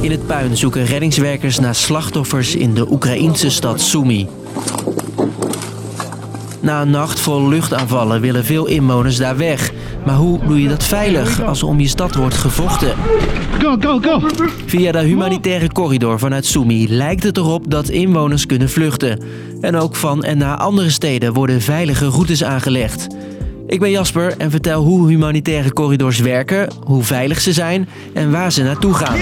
In het puin zoeken reddingswerkers naar slachtoffers in de Oekraïnse stad Sumy. Na een nacht vol luchtaanvallen willen veel inwoners daar weg. Maar hoe doe je dat veilig als er om je stad wordt gevochten? Go, go, go! Via de humanitaire corridor vanuit Sumy lijkt het erop dat inwoners kunnen vluchten. En ook van en naar andere steden worden veilige routes aangelegd. Ik ben Jasper en vertel hoe humanitaire corridors werken, hoe veilig ze zijn en waar ze naartoe gaan.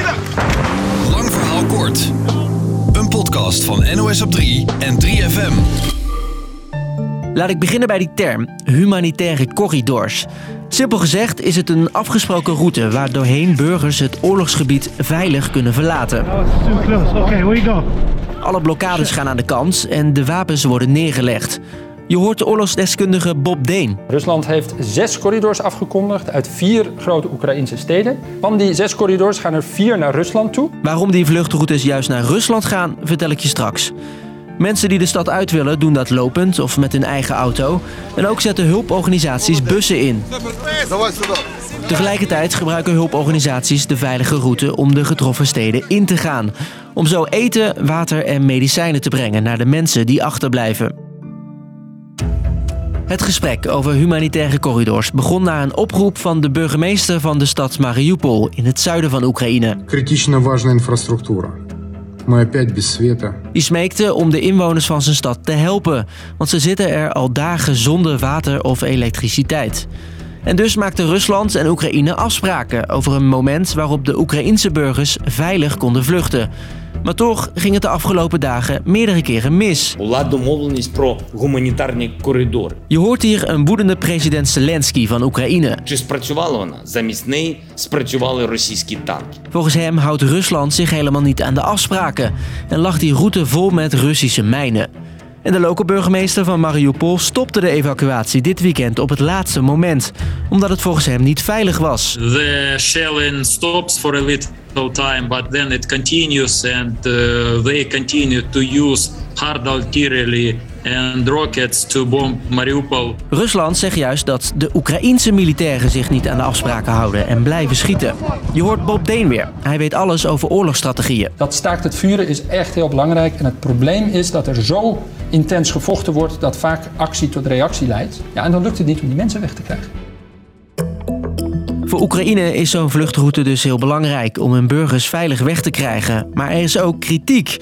Een podcast van NOS op 3 en 3FM. Laat ik beginnen bij die term, humanitaire corridors. Simpel gezegd is het een afgesproken route waar doorheen burgers het oorlogsgebied veilig kunnen verlaten. Go. Alle blokkades gaan aan de kant en de wapens worden neergelegd. Je hoort de oorlogsdeskundige Bob Deen. Rusland heeft zes corridors afgekondigd uit vier grote Oekraïnse steden. Van die zes corridors gaan er vier naar Rusland toe. Waarom die vluchtroutes juist naar Rusland gaan, vertel ik je straks. Mensen die de stad uit willen, doen dat lopend of met hun eigen auto. En ook zetten hulporganisaties bussen in. Tegelijkertijd gebruiken hulporganisaties de veilige route om de getroffen steden in te gaan. Om zo eten, water en medicijnen te brengen naar de mensen die achterblijven. Het gesprek over humanitaire corridors begon na een oproep van de burgemeester van de stad Mariupol in het zuiden van Oekraïne. Kritische belangrijke infrastructuur. Die smeekte om de inwoners van zijn stad te helpen, want ze zitten er al dagen zonder water of elektriciteit. En dus maakten Rusland en Oekraïne afspraken over een moment waarop de Oekraïense burgers veilig konden vluchten. Maar toch ging het de afgelopen dagen meerdere keren mis. Je hoort hier een woedende president Zelensky van Oekraïne. Volgens hem houdt Rusland zich helemaal niet aan de afspraken en lag die route vol met Russische mijnen. En de lokale burgemeester van Mariupol stopte de evacuatie dit weekend op het laatste moment, omdat het volgens hem niet veilig was. the shelling stops for a little time, but then it continues, and uh, they continue to use hard artillery and rockets to bomb Mariupol. Rusland zegt juist dat de Oekraïense militairen zich niet aan de afspraken houden en blijven schieten. Je hoort Bob Deen weer. Hij weet alles over oorlogsstrategieën. Dat staakt het vuren is echt heel belangrijk. En het probleem is dat er zo intens gevochten wordt dat vaak actie tot reactie leidt. Ja, en dan lukt het niet om die mensen weg te krijgen. Voor Oekraïne is zo'n vluchtroute dus heel belangrijk om hun burgers veilig weg te krijgen. Maar er is ook kritiek.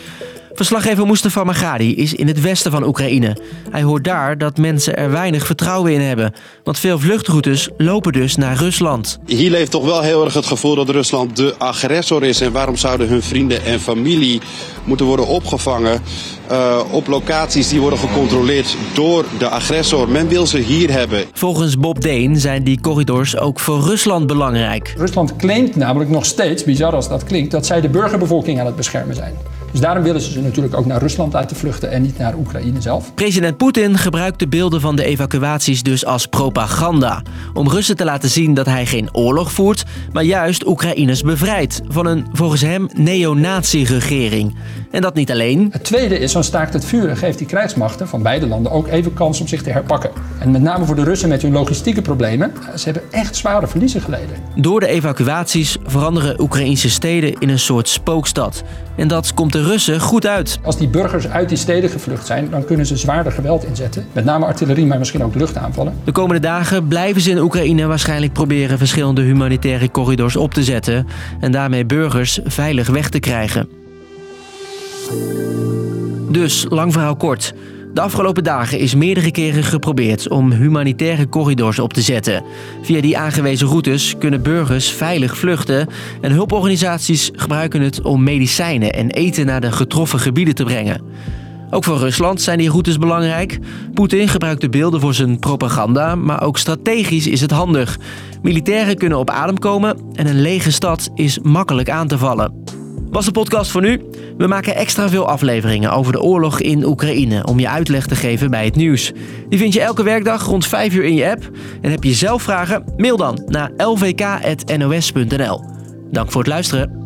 Verslaggever Mustafa Magadi is in het westen van Oekraïne. Hij hoort daar dat mensen er weinig vertrouwen in hebben. Want veel vluchtroutes lopen dus naar Rusland. Hier leeft toch wel heel erg het gevoel dat Rusland de agressor is. En waarom zouden hun vrienden en familie moeten worden opgevangen eh, op locaties die worden gecontroleerd door de agressor? Men wil ze hier hebben. Volgens Bob Deen zijn die corridors ook voor Rusland belangrijk. Rusland claimt namelijk nog steeds, bizar als dat klinkt, dat zij de burgerbevolking aan het beschermen zijn. Dus daarom willen ze ze natuurlijk ook naar Rusland laten vluchten en niet naar Oekraïne zelf. President Poetin gebruikt de beelden van de evacuaties dus als propaganda. Om Russen te laten zien dat hij geen oorlog voert, maar juist Oekraïners bevrijdt van een volgens hem neonazi-regering. En dat niet alleen. Het tweede is, zo'n staakt het vuren geeft die krijgsmachten van beide landen ook even kans om zich te herpakken. En met name voor de Russen met hun logistieke problemen, ze hebben echt zware verliezen geleden. Door de evacuaties veranderen Oekraïnse steden in een soort spookstad. En dat komt de Russen goed uit. Als die burgers uit die steden gevlucht zijn, dan kunnen ze zwaarder geweld inzetten. Met name artillerie, maar misschien ook luchtaanvallen. De komende dagen blijven ze in Oekraïne waarschijnlijk proberen verschillende humanitaire corridors op te zetten en daarmee burgers veilig weg te krijgen. Dus, lang verhaal kort. De afgelopen dagen is meerdere keren geprobeerd om humanitaire corridors op te zetten. Via die aangewezen routes kunnen burgers veilig vluchten en hulporganisaties gebruiken het om medicijnen en eten naar de getroffen gebieden te brengen. Ook voor Rusland zijn die routes belangrijk. Poetin gebruikt de beelden voor zijn propaganda, maar ook strategisch is het handig. Militairen kunnen op adem komen en een lege stad is makkelijk aan te vallen. Was de podcast voor nu? We maken extra veel afleveringen over de oorlog in Oekraïne om je uitleg te geven bij het nieuws. Die vind je elke werkdag rond 5 uur in je app. En heb je zelf vragen? Mail dan naar lvk.nos.nl. Dank voor het luisteren.